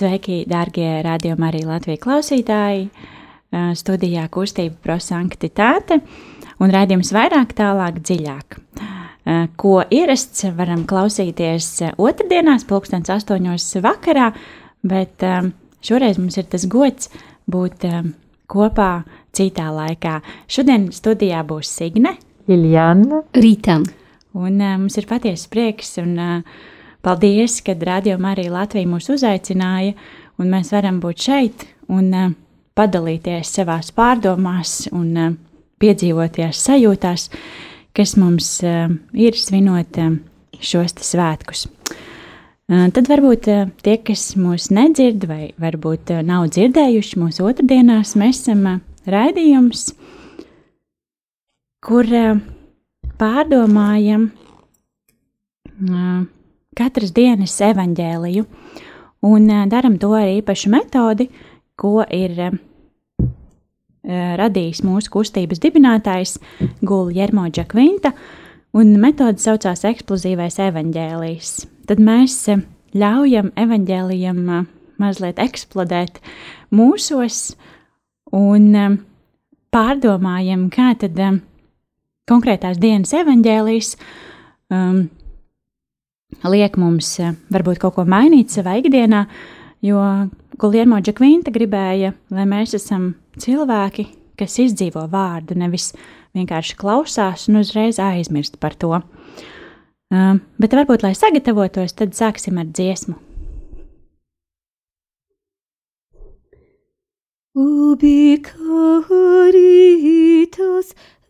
Sveiki, darbie radiokamā arī Latvijas klausītāji! Studijā kustība prosanktitāte un rādījums vairāk, tālāk, dziļāk. Ko ierasts varam klausīties otrdienās, pulkstens astoņos vakarā, bet šoreiz mums ir tas gods būt kopā citā laikā. Šodien studijā būs Signe, Liljana, Rītam. Un mums ir patiesa prieks un uh, paldies, ka Radio Marija Latvija mūs uzaicināja, un mēs varam būt šeit un uh, padalīties savās pārdomās un uh, piedzīvoties sajūtās, kas mums uh, ir svinot uh, šos svētkus. Uh, tad varbūt uh, tie, kas mūs nedzird, vai varbūt uh, nav dzirdējuši mūsu otrdienās, mēs esam raidījums, kur pārdomājam katras dienas evaņģēliju un uh, darām to ar īpašu metodi, ko ir uh, radījis mūsu kustības dibinātājs Guljermo Džakvinta, un metode saucās eksplozīvais evaņģēlijs. Tad mēs ļaujam evaņģēlijam mazliet eksplodēt mūsos un pārdomājam, kā tad konkrētās dienas evaņģēlijas um, liek mums uh, varbūt kaut ko mainīt savā ikdienā, jo Guljermo Džekvinta gribēja, lai mēs esam cilvēki, kas izdzīvo vārdu, nevis vienkārši klausās un uzreiz aizmirst par to. Um, bet varbūt, lai sagatavotos, tad sāksim ar dziesmu. Ubi caritas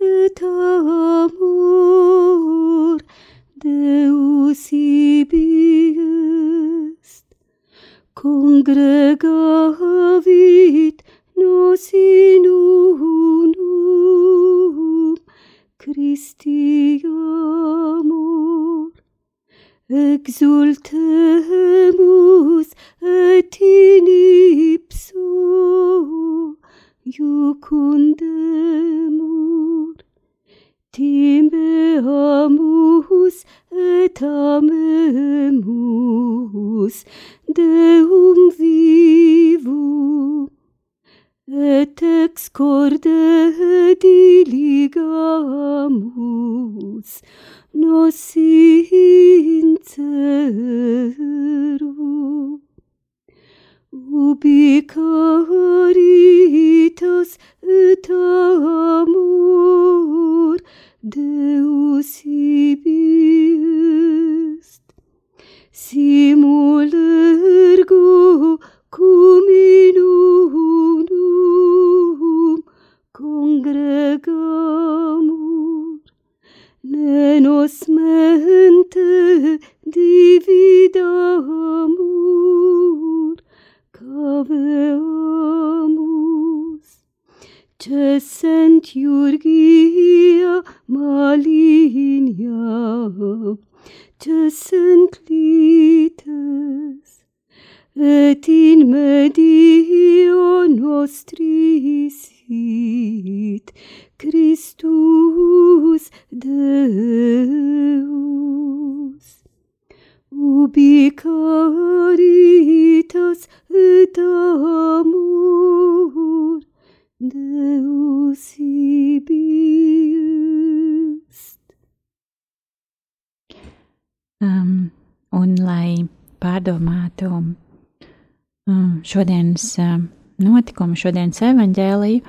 et amor Deus ibi est, congregavit nos in unum, Christi amor, exultemus et in ipso iucundemur, timeamus et amemus Deum vivum et ex corde diligamus nosi un lai pārdomātu um, šodienas um, notikumu, šodienas evaņģēliju,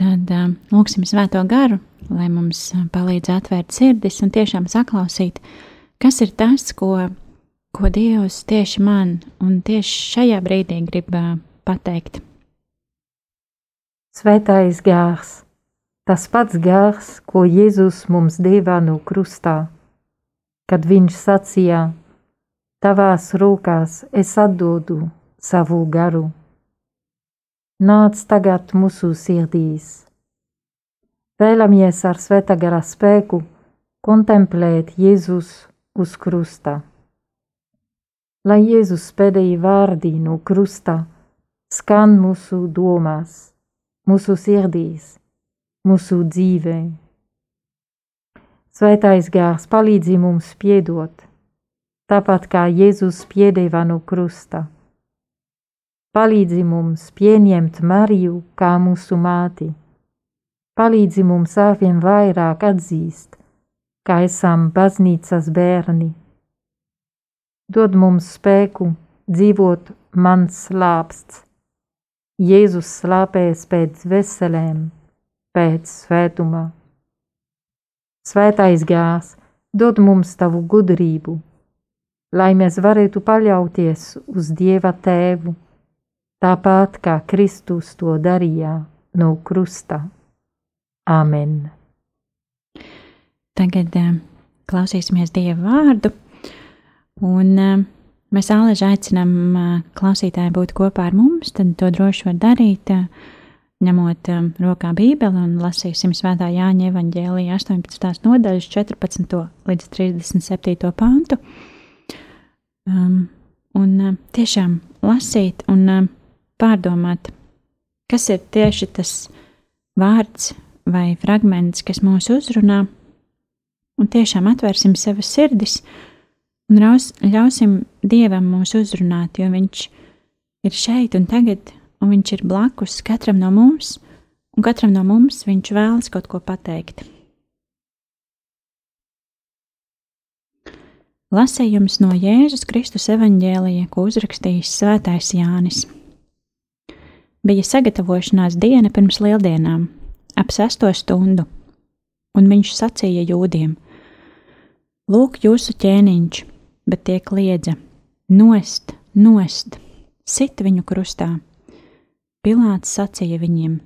tad um, lūksim Svēto garu, lai mums um, palīdz atvērt sirdis un tiešām saklausīt, kas ir tas, ko, ko Dievs tieši man un tieši šajā brīdī grib uh, pateikt. Svētais gārs, tas pats gārs, ko Jēzus mums deva no krustā, kad viņš sacīja: Tavās rokās es atdodu savu garu. Nāc tagad mūsu sirdīs. Vēlamies ar svētā gara spēku kontemplēt Jēzus uz krusta. Lai Jēzus pēdējie vārdi no krusta skan mūsu domās, mūsu sirdīs, mūsu dzīvē. Svētais gārs palīdzi mums piedot, tāpat kā Jēzus piedeva no krusta. palīdzi mums pieņemt Mariju kā mūsu māti. Palīdzi mums arvien vairāk atzīst, ka esam baznīcas bērni. Dod mums spēku dzīvot mans slāpsts. Jēzus slāpēs pēc veselēm, pēc svētumā. Svētais gās, dod mums tavu gudrību, lai mēs varētu paļauties uz Dieva tēvu, tāpat kā Kristus to darīja no krusta. Āmen! Tagad uh, klausīsimies Dieva vārdu, un uh, mēs āleži aicinām uh, klausītāju būt kopā ar mums, tad to droši var darīt, ņemot rokā bībeli un lasīsim svētā Jāņa evaņģēlija 18. nodaļas 14. līdz 37. pantu. Um, un uh, tiešām lasīt un uh, pārdomāt, kas ir tieši tas vārds vai fragments, kas mūs uzrunā, un tiešām atvērsim savas sirdis un raus, ļausim Dievam mūs uzrunāt, jo Viņš ir šeit un tagad, un Viņš ir blakus katram no mums, un katram no mums Viņš vēlas kaut ko pateikt. Lasījums no Jēzus Kristus evaņģēlija, ko uzrakstījis Svētais Jānis. Bija sagatavošanās diena pirms lieldienām, ap sesto stundu, un viņš sacīja jūdiem: Lūk, jūsu ķēniņš, bet tie kliedza: Nost, nost, sit viņu krustā. Pilāts sacīja viņiem: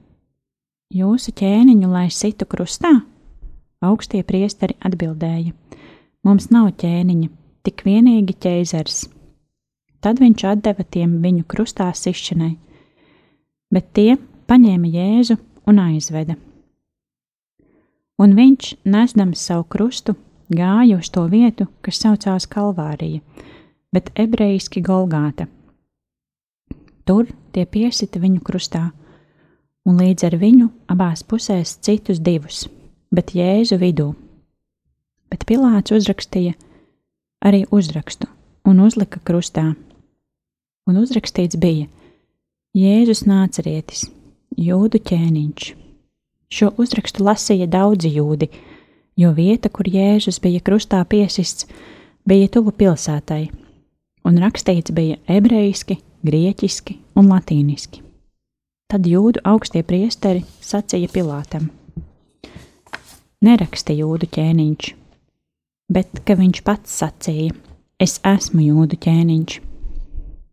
Jūsu ķēniņu lai situ krustā? Augstie priesteri atbildēja: Mums nav ķēniņa, tik vienīgi ķēzars. Tad viņš atdeva tiem viņu krustā sišanai, bet tie paņēma Jēzu un aizveda. Un viņš, nesdams savu krustu, gāja uz to vietu, kas saucās Kalvārija, bet ebrejiski Golgāta. Tur tie piesita viņu krustā, un līdz ar viņu abās pusēs citus divus, bet Jēzu vidū bet Pilārs uzrakstīja arī uzrakstu un uzlika krustā. Un uzrakstīts bija: Jēzus nācerietis, jūdu ķēniņš. Šo uzrakstu lasīja daudzi jūdi, jo vieta, kur Jēzus bija krustā piesists, bija tuvu pilsētai, un rakstīts bija ebrejiski, grieķiski un latīniski. Tad jūdu augstie priesteri sacīja Pilātam: Neraksti jūdu ķēniņš, bet ka viņš pats sacīja: Es esmu jūdu ķēniņš.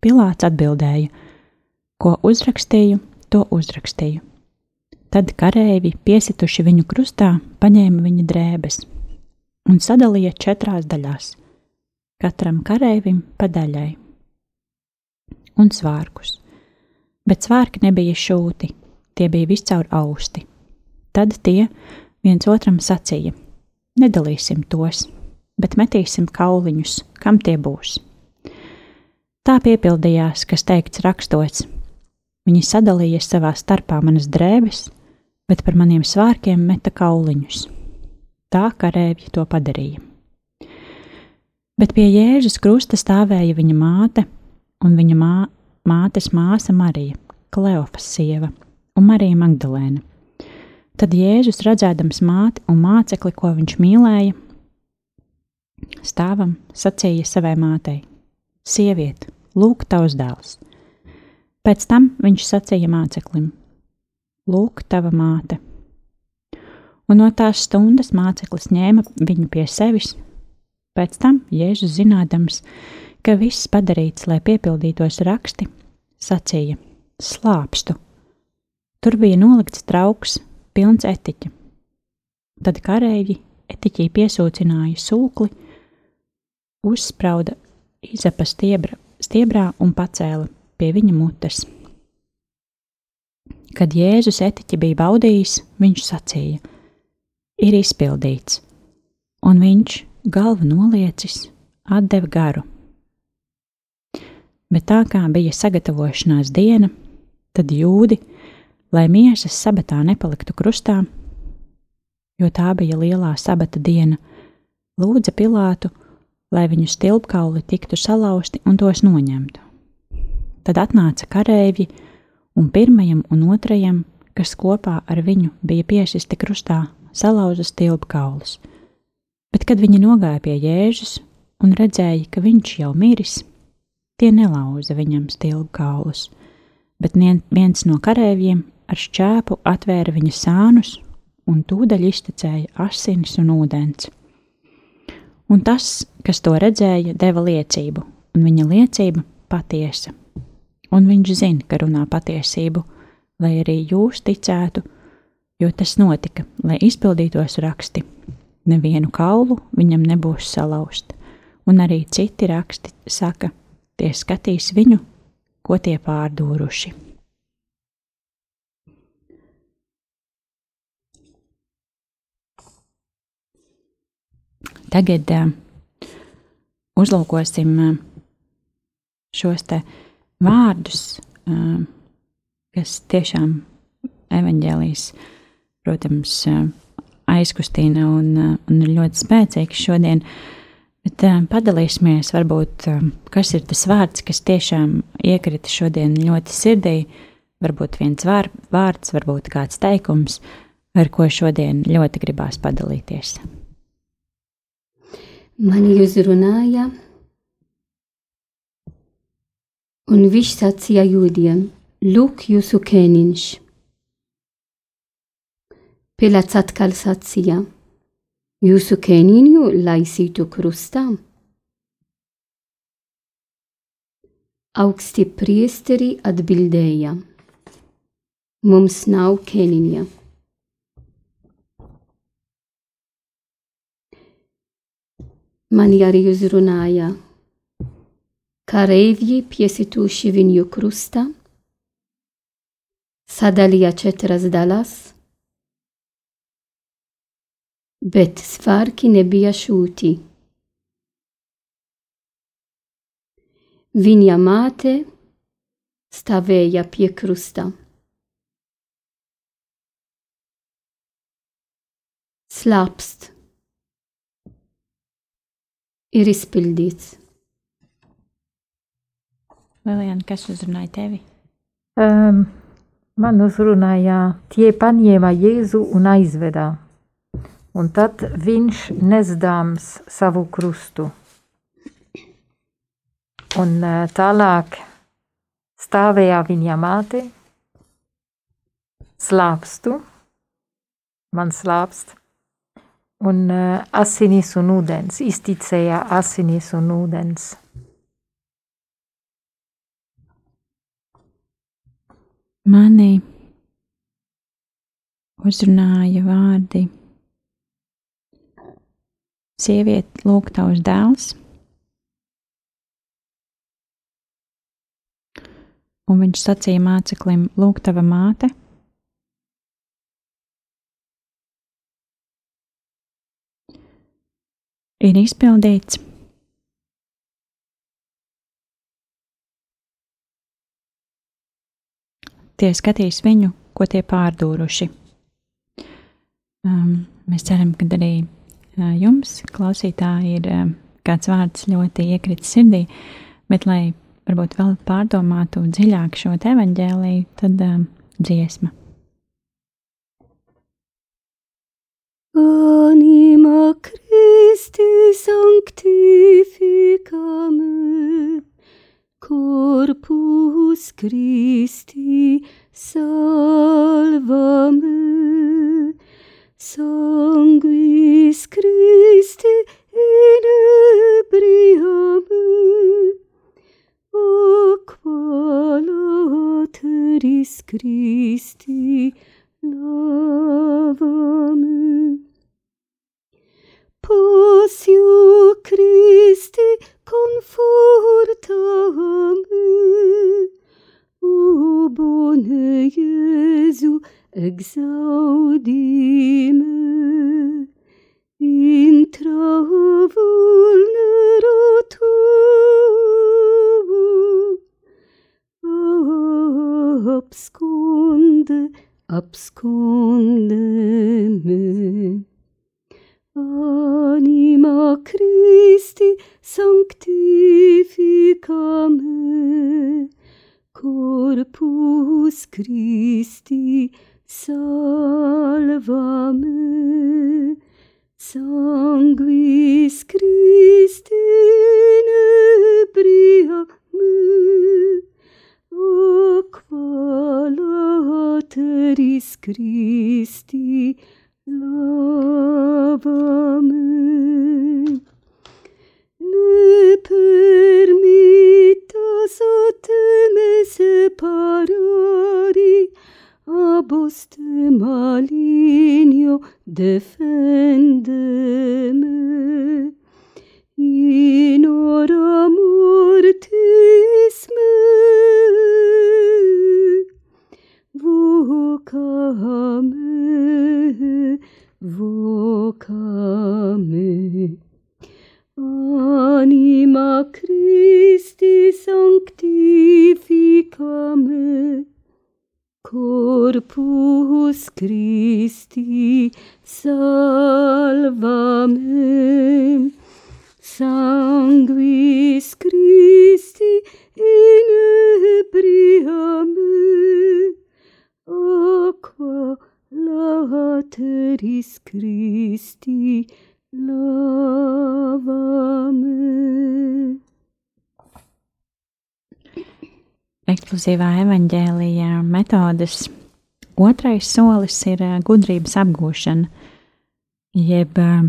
Pilārs atbildēja: Ko uzrakstīju, to uzrakstīju. Tad kareivi, piesituši viņu krustā, paņēma viņa drēbes un sadalīja četrās daļās, katram kareivim pa daļai, un svārkus. Bet svārki nebija šūti, tie bija viscaur austi. Tad tie viens otram sacīja: Nedalīsim tos, bet metīsim kauliņus, kam tie būs. Tā piepildījās, kas teikts rakstots. Viņi sadalīja savā starpā manas drēbes, bet par maniem svārkiem meta kauliņus. Tā karēvi to padarīja. Bet pie Jēzus krusta stāvēja viņa māte un viņa mā, mātes māsa Marija, Kleofas sieva un Marija Magdalēna. Tad Jēzus redzēdams māti un mācekli, ko viņš mīlēja, Stāvam sacīja savai mātei: Sieviete, lūk, tavs dēls. Pēc tam viņš sacīja māceklim: Lūk, tava māte. Un no tās stundas māceklis ņēma viņu pie sevis. Pēc tam Jēzus, zinādams, ka viss padarīts, lai piepildītos raksti, sacīja: Slāpstu! Tur bija nolikts trauks, pilns etiķa. Tad kareivji etiķī piesūcināja sūkli uzsprauda izapa stiebra, stiebrā un pacēla pie viņa mutes. Kad Jēzus etiķi bija baudījis, viņš sacīja: Ir izpildīts, un viņš, galvu noliecis, atdeva garu. Bet tā kā bija sagatavošanās diena, tad jūdi, lai miesas sabatā nepaliktu krustā, jo tā bija lielā sabata diena, lūdza Pilātu lai viņu stilpkauli tiktu salauzti un tos noņemtu. Tad atnāca kareivji, un pirmajam un otrajam, kas kopā ar viņu bija piesisti krustā, salauza stilbu kaulus. Bet, kad viņi nogāja pie Jēzus un redzēja, ka viņš jau miris, tie nelauza viņam stilbu kaulus, bet viens no kareiviem ar šķēpu atvēra viņa sānus un tūdaļ iztecēja asinis un ūdens. Un tas, kas to redzēja, deva liecību, un viņa liecība patiesa. Un viņš zina, ka runā patiesību, lai arī jūs ticētu, jo tas notika, lai izpildītos raksti. Nevienu kaulu viņam nebūs salauzt, un arī citi raksti saka, tie skatīs viņu, ko tie pārdūruši. Tagad uh, uzlūkosim uh, šos vārdus, uh, kas tiešām evaņģēlīs, protams, aizkustina un, un ir ļoti spēcīgs šodien. Bet padalīsimies, varbūt, kas ir tas vārds, kas tiešām iekrita šodien ļoti sirdī. Varbūt viens vār, vārds, varbūt kāds teikums, ar ko šodien ļoti gribās padalīties mani uzrunāja, un viņš sacīja jūdiem: Lūk, jūsu ķēniņš! Pilāts atkal sacīja: Jūsu ķēniņu laisītu krustā? Augsti priesteri atbildēja: Mums nav ķēniņa. Mani arī uzrunāja. Kareivji piesituši viņu krustā, sadalīja četras dalas, bet svārki nebija šūti. Viņa māte stāvēja pie krusta. Slapst ir izpildīts. Lilijana, kas uzrunāja tevi? Um, man uzrunāja, tie paņēma Jēzu un aizveda. Un tad viņš nesdāms savu krustu. Un uh, tālāk stāvēja viņa māte, slāpstu, man slāpst, un uh, asinis un ūdens, izticēja asinis un ūdens. Mani uzrunāja vārdi. Sieviete, lūk, tavs dēls. Un viņš sacīja māceklim, lūk, tava māte. Ir izpildīts. Tie skatīs viņu, ko tie pārdūruši. Um, mēs ceram, ka arī uh, jums, klausītāji, ir uh, kāds vārds ļoti iekritis sirdī, bet, lai varbūt vēl pārdomātu dziļāk šo evaņģēlīju, tad uh, dziesma. Anima Christi sanctificam corpus Christi salvam sanguis Christi inebriam aqua lateris Christi lavam Passio Christi confortam O bone Jesu exaudim intra vulnera tu absconde absconde me Anima Christi sanctifica me, Corpus Christi salvame, sanguis Christi nebriame, o qualateris Christi lavame. Ne permittas me separari aboste maligno defendeme in hora mortis me vous comme vous. Eksplozīvā evaņģēlijā metodas otrais solis ir ā, gudrības apgūšana, jeb ā,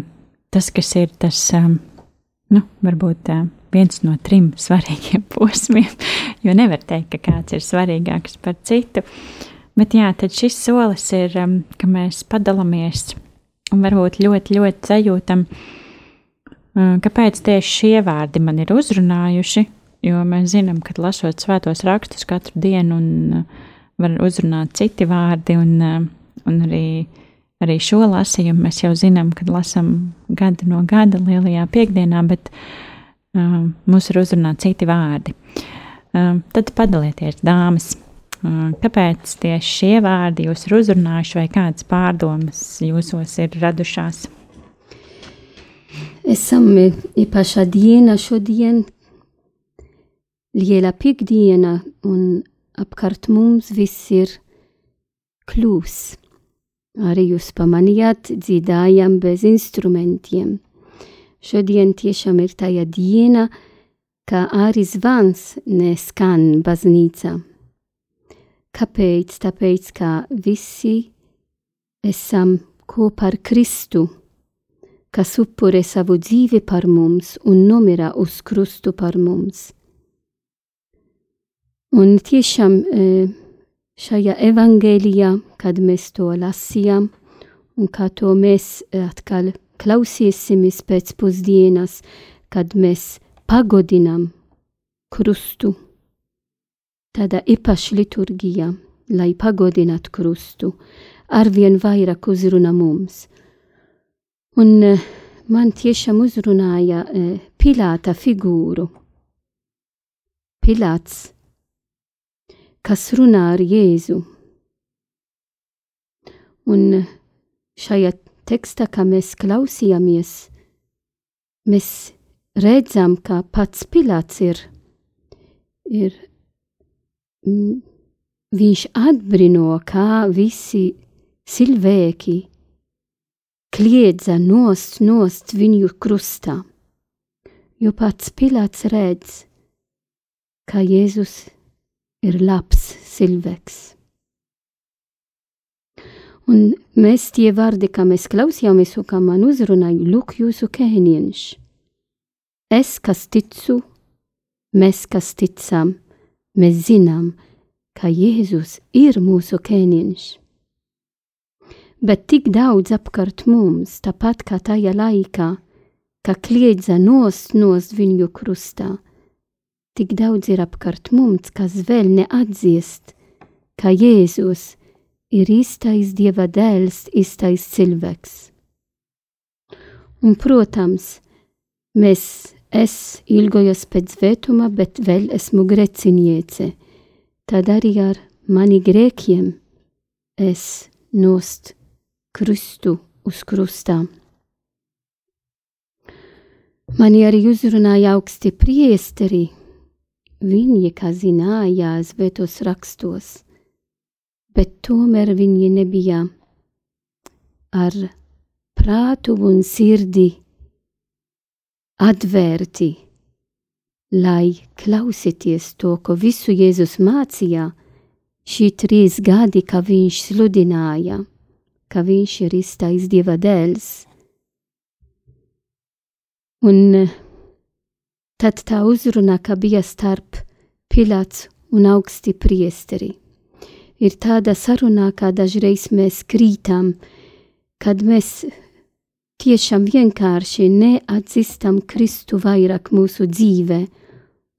tas, kas ir tas, ā, nu, varbūt viens no trim svarīgiem posmiem, jo nevar teikt, ka kāds ir svarīgāks par citu. Bet jā, tad šis solis ir, ka mēs padalāmies un varbūt ļoti, ļoti sajūtam, kāpēc tieši šie vārdi man ir uzrunājuši, jo mēs zinām, ka lasot svētos rakstus katru dienu un uh, var uzrunāt citi vārdi, un, uh, un arī, arī šo lasījumu mēs jau zinām, kad lasām gada no gada lielajā piekdienā, bet uh, mūs ir uzrunāt citi vārdi. Uh, tad padalieties, dāmas, uh, kāpēc tieši šie vārdi jūs ir uzrunājuši, vai kādas pārdomas jūsos ir radušās? Esam īpašā diena šodien, liela piekdiena, un apkārt mums viss ir klūs. Arī jūs pamanījāt, dziedājam bez instrumentiem. Šodien tiešām ir tā diena, ka arī zvans neskan baznīcā. Kāpēc? Tāpēc, ka visi esam kopā ar Kristu, kas upurē savu dzīvi par mums un nomira uz krustu par mums. Un tiešām šajā evangelijā, kad mēs to lasījām, un kā to mēs atkal klausīsimies pēc pusdienas, kad mēs pagodinām krustu, tādā īpaša liturgijā, lai pagodinātu krustu, arvien vairāk uzrunā mums. Un man tiešām uzrunāja Pilāta figūru. Pilāts kas runā ar Jēzu. Un šajā tekstā, kā mēs klausījāmies, mēs redzam, ka pats Pilārs ir, ir viņš atbrino, kā visi cilvēki kliedza nost, nost viņu krustā, jo pats Pilārs redz, ka Jēzus ir labs cilvēks. Un mēs tie vārdi, kā mēs klausījāmies, un kā man uzrunāja, lūk, jūsu kēniņš. Es, kas ticu, mēs, kas ticam, mēs zinām, ka Jēzus ir mūsu kēniņš. Bet tik daudz apkārt mums, tāpat kā tajā laikā, ka kliedza nost, nost viņu krustā, Tik daudz ir apkārt mums, kas vēl neatzīst, ka Jēzus ir īstais Dieva dēls, īstais cilvēks. Un, protams, mēs, es ilgojos pēc svētuma, bet vēl esmu grēciniece. Tad arī ar mani grēkiem es nost krustu uz krustām. Mani arī uzrunāja augsti priesteri, viņi, kā zināja svētos rakstos, bet tomēr viņi nebija ar prātu un sirdi atvērti, lai klausieties to, ko visu Jēzus mācīja, šī trīs gadi, ka viņš sludināja, ka viņš ir iztais Dieva dēls. Un tad tā uzruna, ka bija starp Pilāts un augsti priesteri. Ir tāda sarunā, kā dažreiz mēs krītam, kad mēs tiešām vienkārši neatzīstam Kristu vairāk mūsu dzīvē,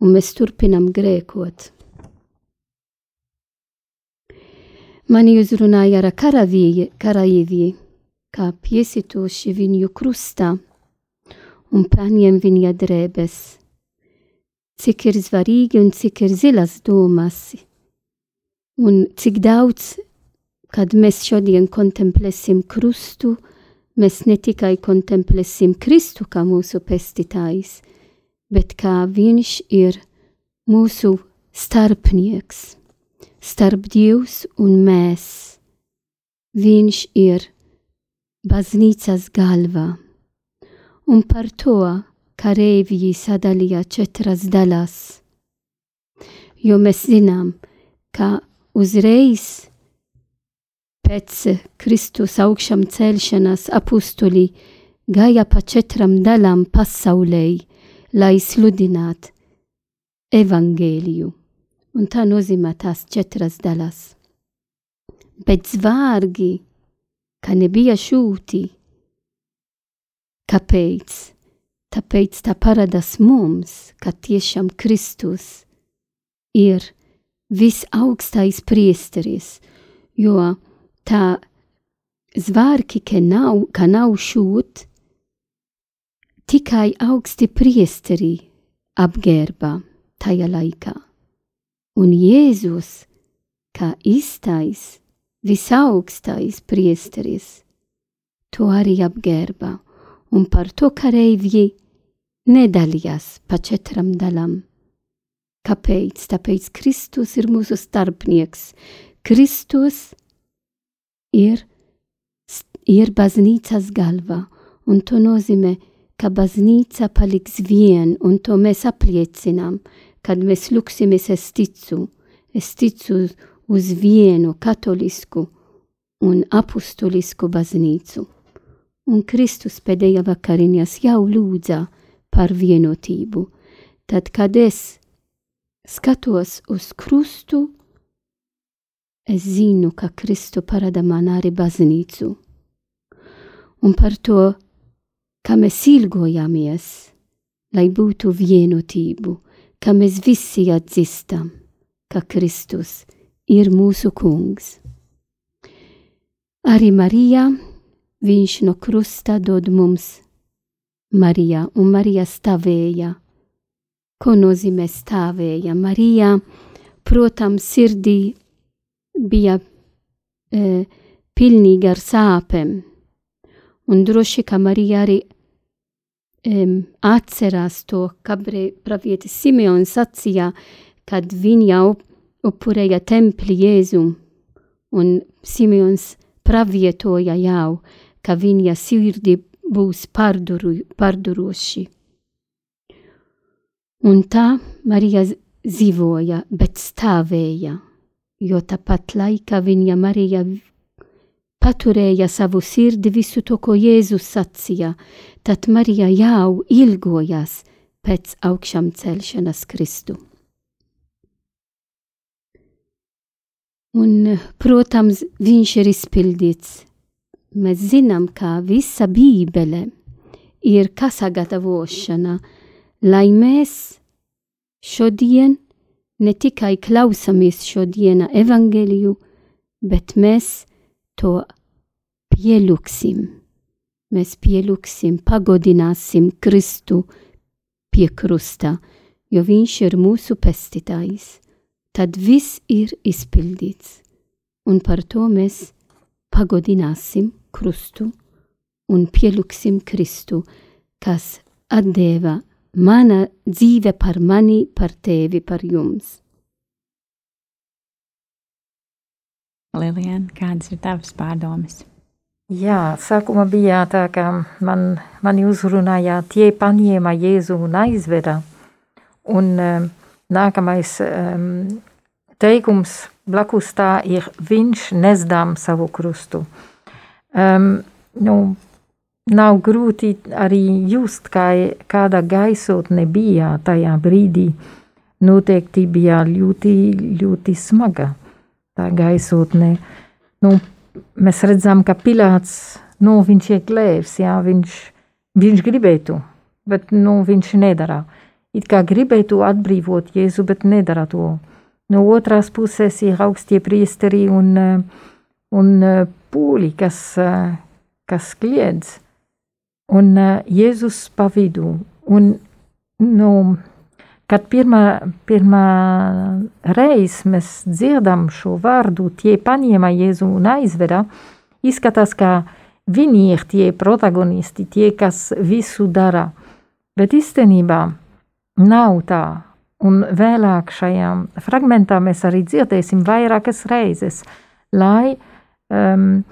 un mēs turpinam grēkot. Mani uzrunāja ar karavīri, kā piesitoši viņu krustā un paņem viņa drēbes. Cik ir svarīgi un cik ir zilas domas, un cik daudz, kad mēs šodien kontemplēsim krustu, mēs ne tikai kontemplēsim Kristu kā mūsu pestītājs, bet kā viņš ir mūsu starpnieks, starp Dievs un mēs. Viņš ir baznīcas galva, un par to kareivji sadalīja četras dalas, jo mēs zinām, ka uzreiz pēc Kristus augšām celšanas apustuli gāja pa četram dalām pasaulē, lai sludinātu evangēliju. Un tā nozīmē tās četras dalas. Bet zvārgi, ka nebija šūti. Kāpēc? Tāpēc tā parādās mums, ka tiešām Kristus ir visaugstais priesteris, jo tā zvārki, ka nav, ka nav šūt, tikai augsti priesteri apgērba tajā laikā. Un Jēzus, kā īstais, visaugstais priesteris, to arī apgērba, un par to kareivji nedalījās pa četram dalam. Kāpēc? Tāpēc Kristus ir mūsu starpnieks. Kristus ir, ir baznīcas galva, un to nozīmē, ka baznīca paliks vien, un to mēs apliecinām, kad mēs lūksimies es ticu, es ticu uz vienu katolisku un apustulisku baznīcu. Un Kristus pēdējā vakariņas jau lūdza par vienotību. Tad, kad es skatos uz krustu, es zinu, ka Kristu parāda man arī baznīcu. Un par to, ka mēs ilgojamies, lai būtu vienotību, ka mēs visi atzīstam, ka Kristus ir mūsu kungs. Arī Marija, viņš no krusta dod mums Marija, un Marija stāvēja ko nozīmē stāvēja. Marija, protams, sirdī bija e, pilnīga ar sāpēm, un droši, ka Marija arī e, atcerās to, kā pravietis Simeons sacīja, kad viņa upurēja templi Jēzum, un Simeons pravietoja jau, ka viņa sirdi būs pārduru, pārduroši. Un tā Marija dzīvoja, bet stāvēja, jo tāpat laikā viņa Marija paturēja savu sirdi visu to, ko Jēzus sacīja, tad Marija jau ilgojas pēc augšām celšanas Kristu. Un, protams, viņš ir izpildīts. Mēs zinām, ka visa Bībele ir kā sagatavošana, lai mēs šodien ne tikai klausamies šodiena evangeliju, bet mēs to pielūksim. Mēs pielūksim, pagodināsim Kristu pie krusta, jo viņš ir mūsu pestītājs. Tad viss ir izpildīts, un par to mēs pagodināsim Krustu un pielūksim Kristu, kas atdeva mana dzīve par mani, par tevi, par jums. Lilian, kādas ir tavas pārdomas? Jā, sākumā bija tā, ka man, mani uzrunāja tie paņēma Jēzu un aizveda. Un um, nākamais um, teikums blakus tā ir viņš nesdām savu krustu. Um, nu, nav grūti arī just, kā kāda gaisotne bija tajā brīdī. Noteikti bija ļoti, ļoti smaga tā gaisotne. Nu, mēs redzam, ka Pilārs, nu, ir glēvs, jā, viņš, viņš gribētu, bet nu, viņš nedara. It kā gribētu atbrīvot Jēzu, bet nedara to. No otras puses ir augstie priesteri un, un pūļi, kas, kas kliedz, un Jēzus pa vidu. Un, nu, Kad pirmā, pirmā reize mēs dzirdam šo vārdu, tie paņēma Jēzu un aizveda, izskatās, ka viņi ir tie protagonisti, tie, kas visu dara. Bet īstenībā nav tā. Un vēlāk šajā fragmentā mēs arī dzirdēsim vairākas reizes, lai um,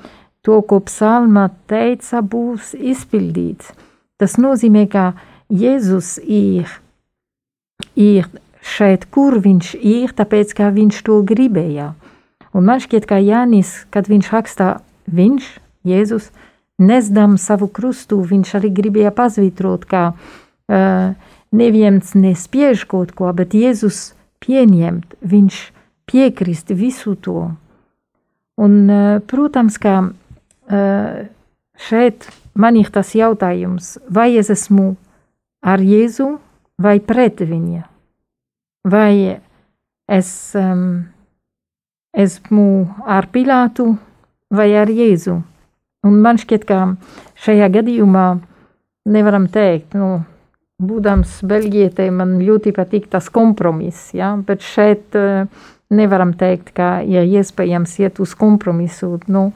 to, ko psalma teica, būs izpildīts. Tas nozīmē, ka Jēzus ir ir šeit, kur viņš ir, tāpēc, ka viņš to gribēja. Un man šķiet, ka Jānis, kad viņš rakstā, viņš, Jēzus, nesdam savu krustu, viņš arī gribēja pazvītrot, ka uh, neviens nespiež kaut ko, bet Jēzus pieņemt, viņš piekrist visu to. Un, uh, protams, ka uh, šeit man ir tas jautājums, vai es esmu ar Jēzu vai pret viņa, vai es um, esmu ar Pilātu vai ar Jēzu. Un man šķiet, ka šajā gadījumā nevaram teikt, nu, būdams Beļģietē, man ļoti patīk tas kompromiss, ja? bet šeit uh, nevaram teikt, ka ja iespējams iet uz kompromisu, nu,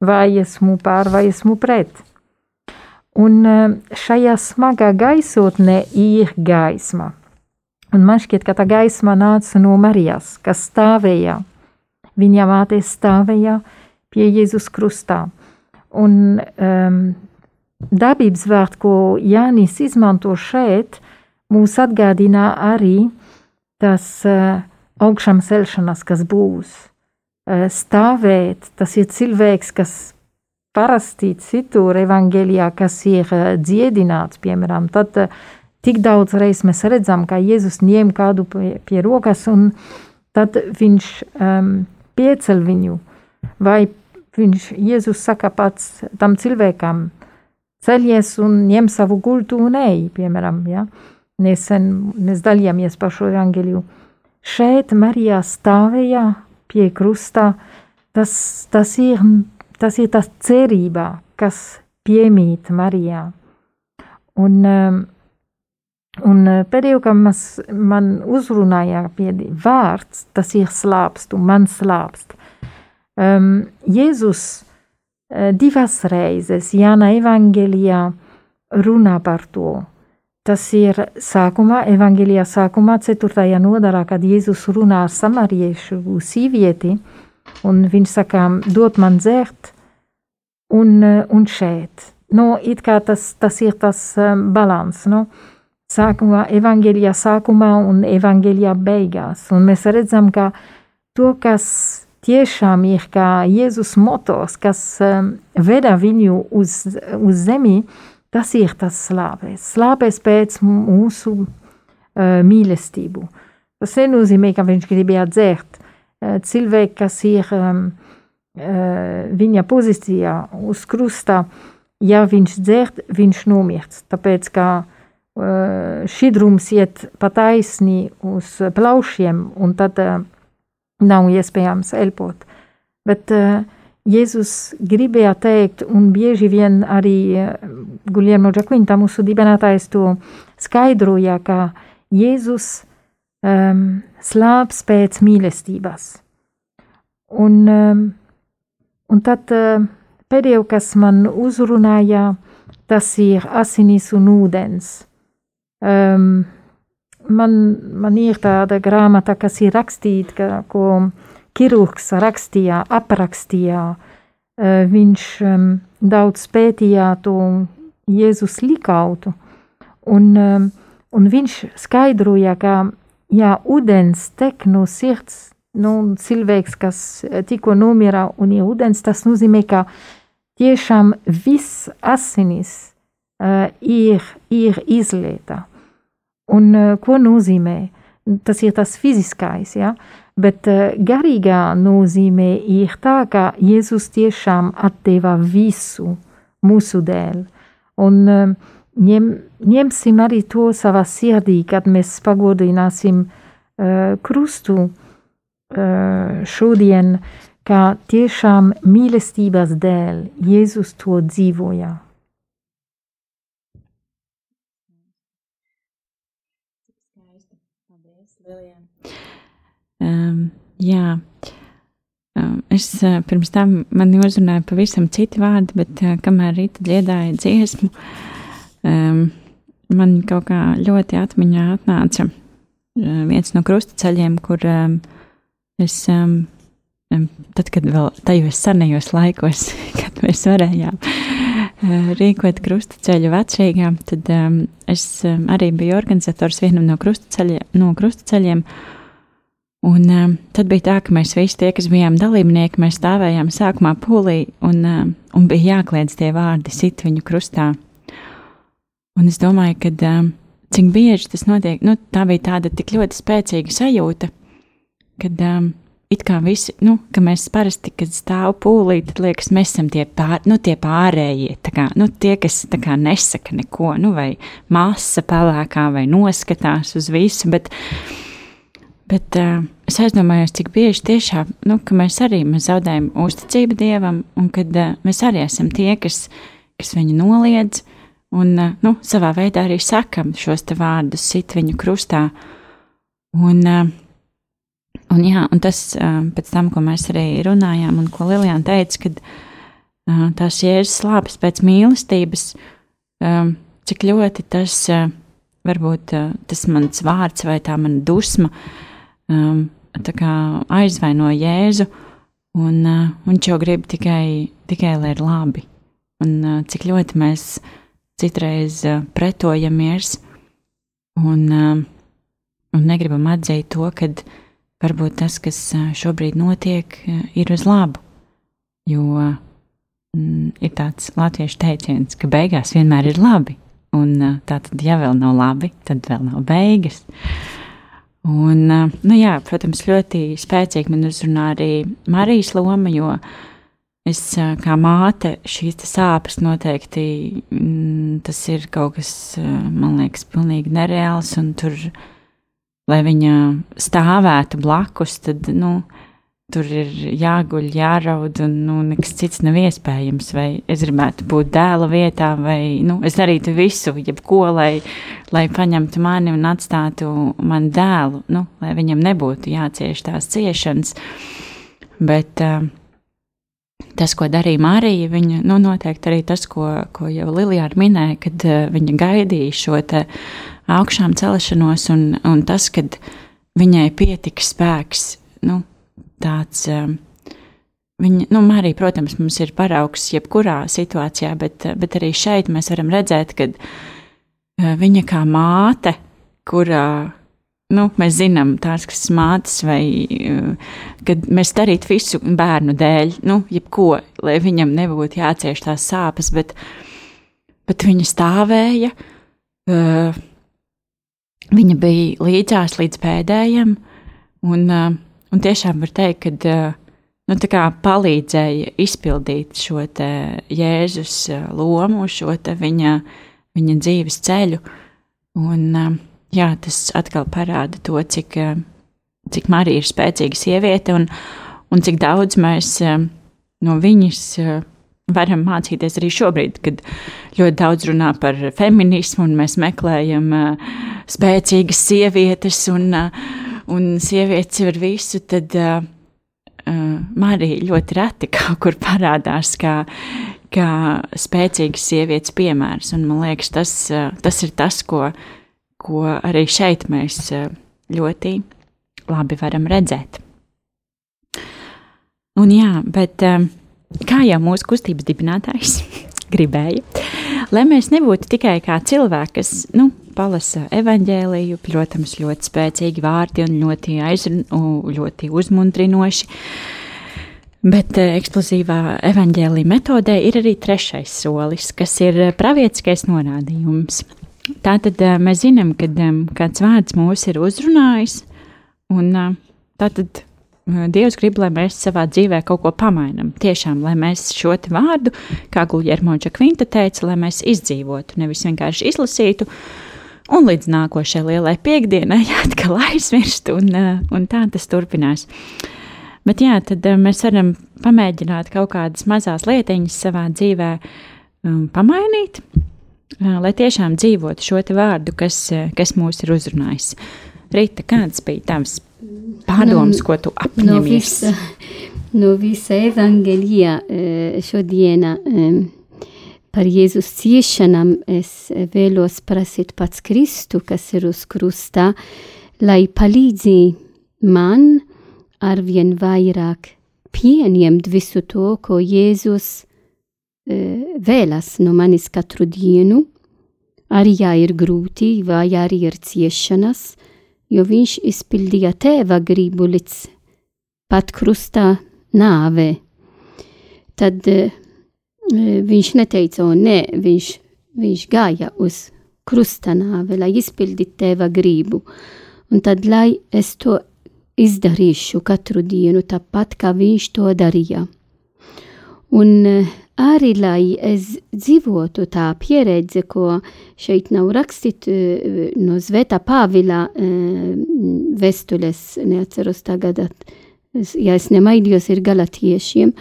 vai esmu pār vai esmu pret. Un eh, šajā smagā gaisotnē ir gaisma. Un man šķiet, ka tā gaisma nāca no Marijas, kas stāvēja. Viņa māte stāvēja pie Jēzus krustā. Un um, dabības vārds, ko Jānis izmanto šeit, mūs atgādina arī tas uh, augšām celšanās, kas būs. Uh, stāvēt, tas ir cilvēks, kas parasti citur evangelijā, kas ir eh, dziedināts, piemēram, tad eh, tik daudz reizes mēs redzam, ka Jēzus ņem kādu pie, pie rokas un tad viņš um, piecel viņu, vai viņš, Jēzus saka pats tam cilvēkam, ceļies un ņem savu gultu un ej, piemēram, ja? Nesen mēs dalījāmies par šo evangeliju. Šeit Marijā stāvēja pie krusta, tas, tas ir tas ir tas cerībā, kas piemīt Marijā. Un, um, un pēdējo, kad mas, man uzrunāja piedi vārds, tas ir slāpst, un man slāpst. Um, Jēzus uh, divas reizes Jāna evangelijā runā par to. Tas ir sākumā, evangelijā sākumā, 4. nodarā, kad Jēzus runā ar samariešu sīvieti, uh, Un viņš saka, dod man dzert, un, un šeit. Nu, it kā tas, tas ir tas um, balans. Nu? Sākumā, evangelijā sākumā un evangelijā beigās. Un mēs redzam, ka to, kas tiešām ir kā Jēzus motors, kas um, veda viņu uz, uz zemi, tas ir tas slāpes. Slāpes pēc mūsu uh, mīlestību. Tas nenozīmē, ka viņš gribēja dzert Eh, cilvēki, kas ir um, viņa pozīcijā uz krusta, ja viņš dzert, viņš nomirst. Tāpēc, ka uh, šķidrums iet pa taisni uz plaušiem, un tad uh, nav iespējams elpot. Bet uh, Jēzus gribēja teikt, un bieži vien arī Guillermo Giaquinta, mūsu dibinātājs, to skaidroja, ka Jēzus um, slāps pēc mīlestības. Un, um, un tad uh, pēdējo, kas man uzrunāja, tas ir asinis un ūdens. Um, man, man ir tāda grāmata, kas ir rakstīta, ko ķirurgs rakstīja, aprakstīja. Uh, viņš um, daudz pētīja to Jēzus likautu, un, um, un viņš skaidroja, ka, ja ūdens tek no sirds, nu, cilvēks, kas tikko nomira un ir ūdens, tas nozīmē, ka tiešām viss asinis uh, ir, ir izlieta. Un uh, ko nozīmē? Tas ir tas fiziskais, ja? Bet uh, garīgā nozīmē ir tā, ka Jēzus tiešām atteva visu mūsu dēļ. Un uh, ņem, ņemsim arī to savā sirdī, kad mēs pagodināsim uh, krustu uh, šodien, kā tiešām mīlestības dēļ Jēzus to dzīvoja. Um, jā, um, es uh, pirms tam man uzrunāju pavisam citi vārdi, bet uh, kamēr rīta dziedāja dziesmu, um, man kaut kā ļoti atmiņā atnāca uh, viens no krustaceļiem, kur um, es, tad, kad vēl tajos senajos laikos, kad mēs varējām rīkot krustaceļu vecrīgā, tad es arī biju organizators vienam no krustaceļiem. No krustaceļiem Un uh, tad bija tā, ka mēs visi tie, kas bijām dalībnieki, mēs stāvējām sākumā pūlī un, uh, un bija jākliedz tie vārdi sit viņu krustā. Un es domāju, ka uh, cik bieži tas notiek, nu, tā bija tāda tik ļoti spēcīga sajūta, kad um, it kā visi, nu, ka mēs parasti, kad stāv pūlī, tad liekas, mēs esam tie, pār, nu, tie pārējie, tā kā, nu, tie, kas tā kā nesaka neko, nu, vai masa pelēkā, vai noskatās uz visu, bet Bet uh, es aizdomājos, cik bieži tiešām nu, mēs arī mēs zaudējam uzticību dievam, un kad uh, mēs arī esam tie, kas, kas viņu noliedz, un uh, nu, savā veidā arī sakam šos vārdus, sit viņu krustā. Un, uh, un, jā, un tas uh, pēc tam, ko mēs arī runājām, un ko Lilijāna teica, kad uh, tās jēzus slāpes pēc mīlestības, um, cik ļoti tas uh, varbūt uh, tas mans vārds vai tā mana dusma um, aizvaino Jēzu, un uh, viņš jau grib tikai, tikai lai ir labi. Un uh, cik ļoti mēs citreiz uh, pretojamies un, uh, un negribam atzīt to, ka varbūt tas, kas uh, šobrīd notiek, uh, ir uz labu. Jo mm, ir tāds latviešu teiciens, ka beigās vienmēr ir labi. Un tā tad, ja vēl nav labi, tad vēl nav beigas. Uh, Un, nu jā, protams, ļoti spēcīgi man uzrunā arī Marijas loma, jo es kā māte šīs sāpes noteikti mm, tas ir kaut kas, man liekas, pilnīgi nereāls. Un tur, lai viņa stāvētu blakus, tad, nu, tur ir jāguļ, jāraud, un nu, nekas cits nav iespējams. Vai es gribētu būt dēla vietā, vai nu, es darītu visu, jebko, lai, lai paņemtu mani un atstātu manu dēlu, nu, lai viņam nebūtu jācieš tās ciešanas. Bet uh, tas, ko darīja Marija, viņa nu, noteikti arī tas, ko, ko jau Lilijāna minēja, kad uh, viņa gaidīja šo augšām celšanos, un, un tas, kad viņai pietika spēks. Nu, tāds. Um, viņa, nu, Marija, protams, mums ir paraugs jebkurā situācijā, bet, bet arī šeit mēs varam redzēt, ka uh, viņa kā māte, kurā nu, mēs zinām, tās, kas mātes, vai kad mēs darītu visu bērnu dēļ, nu, jebko, lai viņam nebūtu jācieš tās sāpes, bet, bet viņa stāvēja, viņa bija līdzās līdz pēdējiem, un Un tiešām var teikt, ka nu, palīdzēja izpildīt šo Jēzus lomu, šo viņa, viņa dzīves ceļu. Un, jā, tas atkal parāda to, cik, cik Marija ir spēcīga sieviete un, un cik daudz mēs no viņas varam mācīties arī šobrīd, kad ļoti daudz runā par feminismu, un mēs meklējam spēcīgas sievietes, un, uh, un sievietes var visu, tad uh, uh, Marija ļoti reti kaut kur parādās kā, kā spēcīgas sievietes piemērs. Un man liekas, tas, uh, tas ir tas, ko, ko arī šeit mēs ļoti labi varam redzēt. Un jā, bet kā jau mūsu kustības dibinātājs gribēja, lai mēs nebūtu tikai kā cilvēki, kas nu, palasa evaņģēliju, protams, ļoti spēcīgi vārdi un ļoti, aizrun, ļoti uzmundrinoši. Bet eh, eksplozīvā evaņģēlīja metodē ir arī trešais solis, kas ir pravietiskais norādījums. Tātad eh, mēs zinām, kad kāds vārds mūs ir uzrunājis, un tātad Dievs grib, lai mēs savā dzīvē kaut ko pamainām. Tiešām, lai mēs šo vārdu, kā Guljermo Čakvinta teica, lai mēs izdzīvotu, nevis vienkārši izlasītu, un līdz nākošajai lielai piekdienai atkal aizmirst, un, un tā tas turpinās. Bet jā, tad mēs varam pamēģināt kaut kādas mazas lietiņas savā dzīvē um, pamainīt, lai tiešām dzīvotu šo vārdu, kas, kas mūs ir uzrunājis. Rīta, kāds bija tavs pārdomas, no, ko tu apņemies? No visa, no visa evangelija eh, šodiena eh, par Jēzus ciešanām es vēlos prasīt pats Kristu, kas ir uz krustā, lai palīdzi man arvien vairāk pieņemt visu to, ko Jēzus eh, vēlas no manis katru dienu, arī ja ir grūti vai arī ir ciešanas, jo viņš izpildīja tēva gribu līdz pat krustā nāvē. Tad uh, viņš neteica, o nē, viņš, viņš gāja uz krusta nāve, lai izpildītu tēva gribu. Un tad, lai es to izdarīšu katru dienu, tāpat kā viņš to darīja. Un uh, arī lai es dzīvotu tā pieredze, ko šeit nav rakstīt eh, no Zveta Pāvila eh, vestules, neatceros tagad, ja es nemaidījos, ir galatiešiem,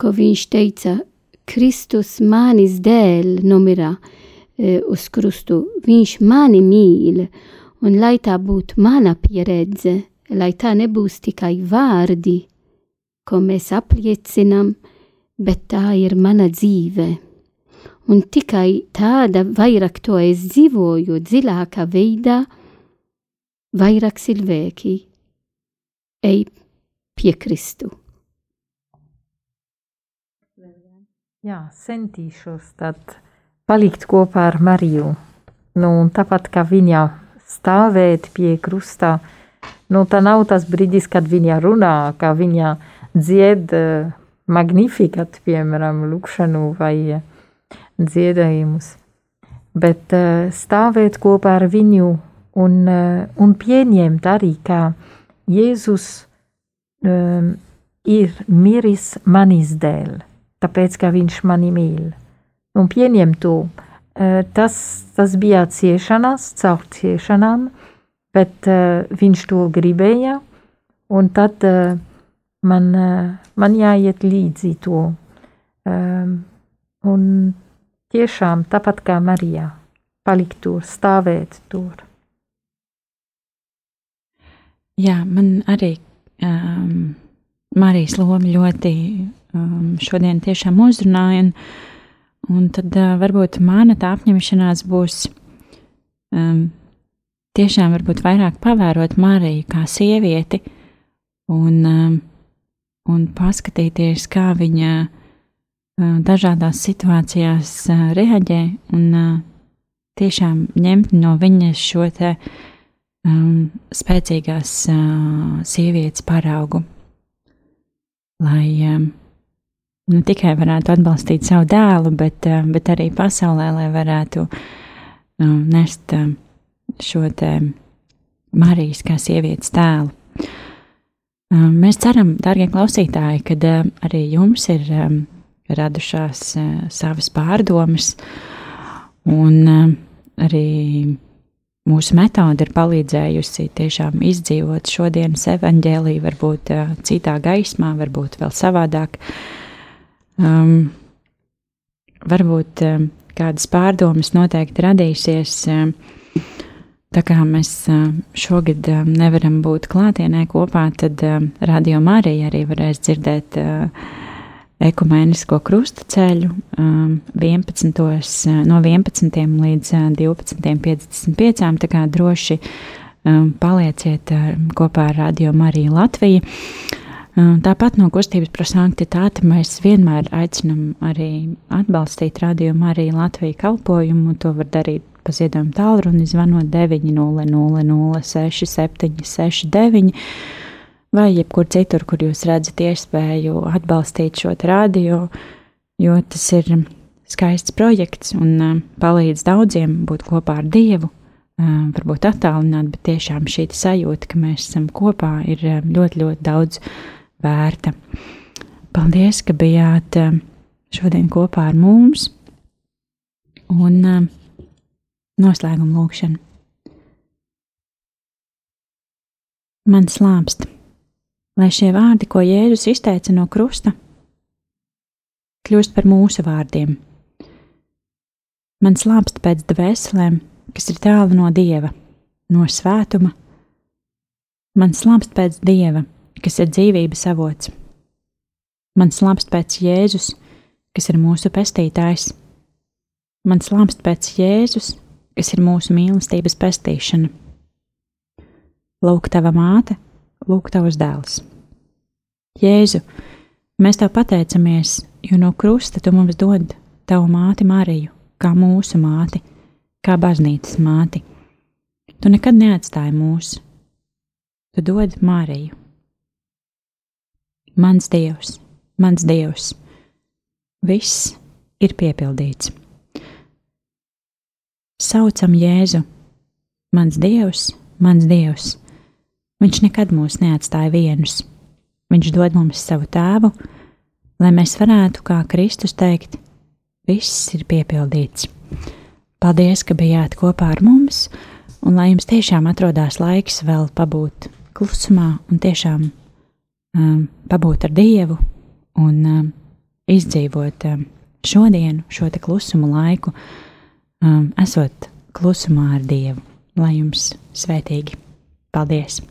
ko viņš teica, Kristus manis dēļ nomira eh, uz krustu, viņš mani mīl, un lai tā būtu mana pieredze, lai tā nebūs tikai vārdi, ko mēs apliecinām, bet tā ir mana dzīve. Un tikai tāda vairāk to es dzīvoju dziļākā veidā, vairāk cilvēki ej pie Kristu. Jā, centīšos tad palikt kopā ar Mariju. Nu, tāpat kā viņa stāvēt pie krustā, nu, tā nav tas brīdis, kad viņa runā, kā viņa dzied uh, magnifikat, piemēram, lūkšanu vai dziedājumus, bet uh, stāvēt kopā ar viņu un, uh, un pieņemt arī, ka Jēzus um, ir miris manis dēļ, tāpēc, ka viņš mani mīl. Un pieņemt to, tas, tas bija ciešanas, caur ciešanām, bet viņš to gribēja, un tad man, man jāiet līdzi to. Un tiešām tāpat kā Marijā, palikt tur, stāvēt tur. Jā, man arī um, Marijas loma ļoti um, šodien tiešām uzrunāja, un, un tad uh, varbūt mana tā apņemšanās būs um, tiešām varbūt vairāk pavērot Mariju kā sievieti un um, un paskatīties, kā viņa dažādās situācijās reaģē un tiešām ņemt no viņas šo te um, spēcīgās uh, sievietes paraugu, lai um, ne tikai varētu atbalstīt savu dēlu, bet, uh, bet arī pasaulē, lai varētu um, nest šo te Marijas kā sievietes tēlu. Mēs ceram, darbie klausītāji, ka arī jums ir radušās savas pārdomas, un arī mūsu metode ir palīdzējusi tiešām izdzīvot šodienas evaņģēlīju, varbūt citā gaismā, varbūt vēl savādāk. Um, varbūt um, kādas pārdomas noteikti radīsies. Um, Tā kā mēs šogad nevaram būt klātienē kopā, tad Radio Marija arī varēs dzirdēt ekumēnisko krustaceļu um, 11. no 11. līdz 12.55. Tā kā droši um, palieciet kopā ar Radio Mariju Latviju. Um, tāpat no kustības prosanktitāte mēs vienmēr aicinam arī atbalstīt Radio Mariju Latviju kalpojumu. To var darīt pa ziedojumu tālruni zvanot 900 6769 vai jebkur citur, kur jūs redzat iespēju atbalstīt šo radio, jo tas ir skaists projekts un palīdz daudziem būt kopā ar Dievu. Varbūt attālināt, bet tiešām šī sajūta, ka mēs esam kopā, ir ļoti, ļoti daudz vērta. Paldies, ka bijāt šodien kopā ar mums. Un noslēguma lūkšana. Man slāpst lai šie vārdi, ko Jēzus izteica no krusta, kļūst par mūsu vārdiem. Man slāpst pēc dvēselēm, kas ir tālu no dieva, no svētuma. Man slāpst pēc dieva, kas ir dzīvības avots. Man slāpst pēc Jēzus, kas ir mūsu pestītājs. Man slāpst pēc Jēzus, kas ir mūsu mīlestības pestīšana. Lūk, tava māte, lūk, tavs dēls. Jēzu, mēs tev pateicamies, jo no krusta tu mums dod tavu māti Mariju, kā mūsu māti, kā baznīcas māti. Tu nekad neatstāji mūs, tu dod Mariju. Mans Dievs, mans Dievs, viss ir piepildīts. Saucam Jēzu, mans Dievs, mans Dievs Viņš nekad mūs neatstāja vienus. Viņš dod mums savu tēvu, lai mēs varētu, kā Kristus teikt, viss ir piepildīts. Paldies, ka bijāt kopā ar mums, un lai jums tiešām atrodas laiks vēl pabūt klusumā un tiešām um, pabūt ar Dievu un um, izdzīvot um, šodienu, šo te klusumu laiku, um, esot klusumā ar Dievu. Lai jums svētīgi! Paldies!